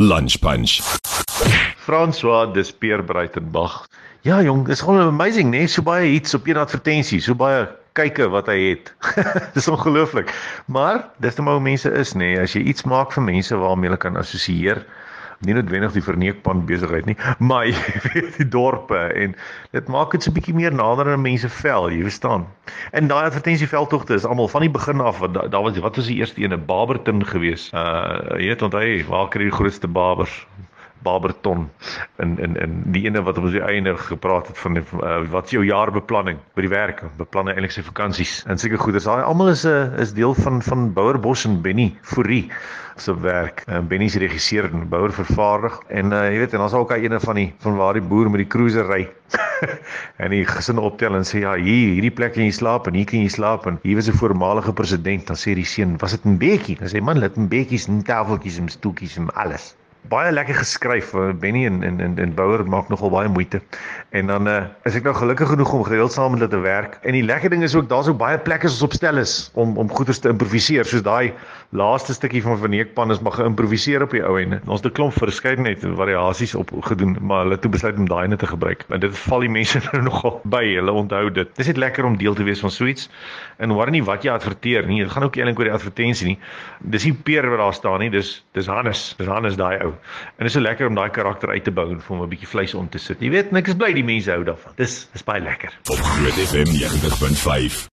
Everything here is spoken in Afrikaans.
Lunch Punch. François Despeer Breitenberg. Ja jong, dis gewoon amazing, né? Nee? So baie hits op een advertensie, so baie kykke wat hy het. dis ongelooflik. Maar dis net hoe mense is, nê? Nee? As jy iets maak vir mense waarmee hulle kan assosieer, nie noodwendig die verneekpan besigheid nie, maar jy weet die dorpe en dit maak dit so 'n bietjie meer nader aan mense vel, jy verstaan. En daai advertensie veldtogte is almal van die begin af daar da was wat was die eerste een 'n Barberton gewees. Uh jy weet onthou waar kry die grootste barbers? Barberton. In in in die ene wat ons die eienaar gepraat het van uh, wat is jou jaarbeplanning by die werk beplan eintlik sy vakansies en seker goeders daai almal is 'n uh, is deel van van Bouerbos en Benny Fourie se werk. En uh, Benny se regisseur en Bouer vervaardig. En uh, jy weet en ons ook al ene van die van waar die boer met die cruiser ry en die gesin optel en sê ja hier hierdie plek kan jy slaap en hier kan jy slaap. En hier was 'n voormalige president dan sê die seun was dit 'n bekkie dan sê man let 'n bekkies en tafeltjies en stoeltjies en alles baie lekker geskryf. Eh, Benny en en en, en Bouwer maak nogal baie moeite. En dan uh, is ek nou gelukkig genoeg om gereeld saam met hulle te werk. En die lekker ding is ook daar's ook baie plekke soos op stel is om om goeders te improviseer, soos daai laaste stukkie van Verneekpan is maar geïmproviseer op die ou ende. Ons het 'n klomp verskeidenheid variasies op gedoen, maar hulle het besluit om daai net te gebruik. En dit val die mense nou nogal by. Hulle onthou dit. Dis net lekker om deel te wees van so iets. En hoor nie wat jy adverteer nie. Dit gaan ook eintlik oor die advertensie nie. Dis nie Peer wat daar staan nie. Dis dis Hannes. Dis Hannes daai ou. En dit is so lekker om daai karakter uit te bou en vir hom 'n bietjie vleis om te sit. Jy weet, ek is bly die mense hou daarvan. Dis dis baie lekker. Op Groot FM 90.5.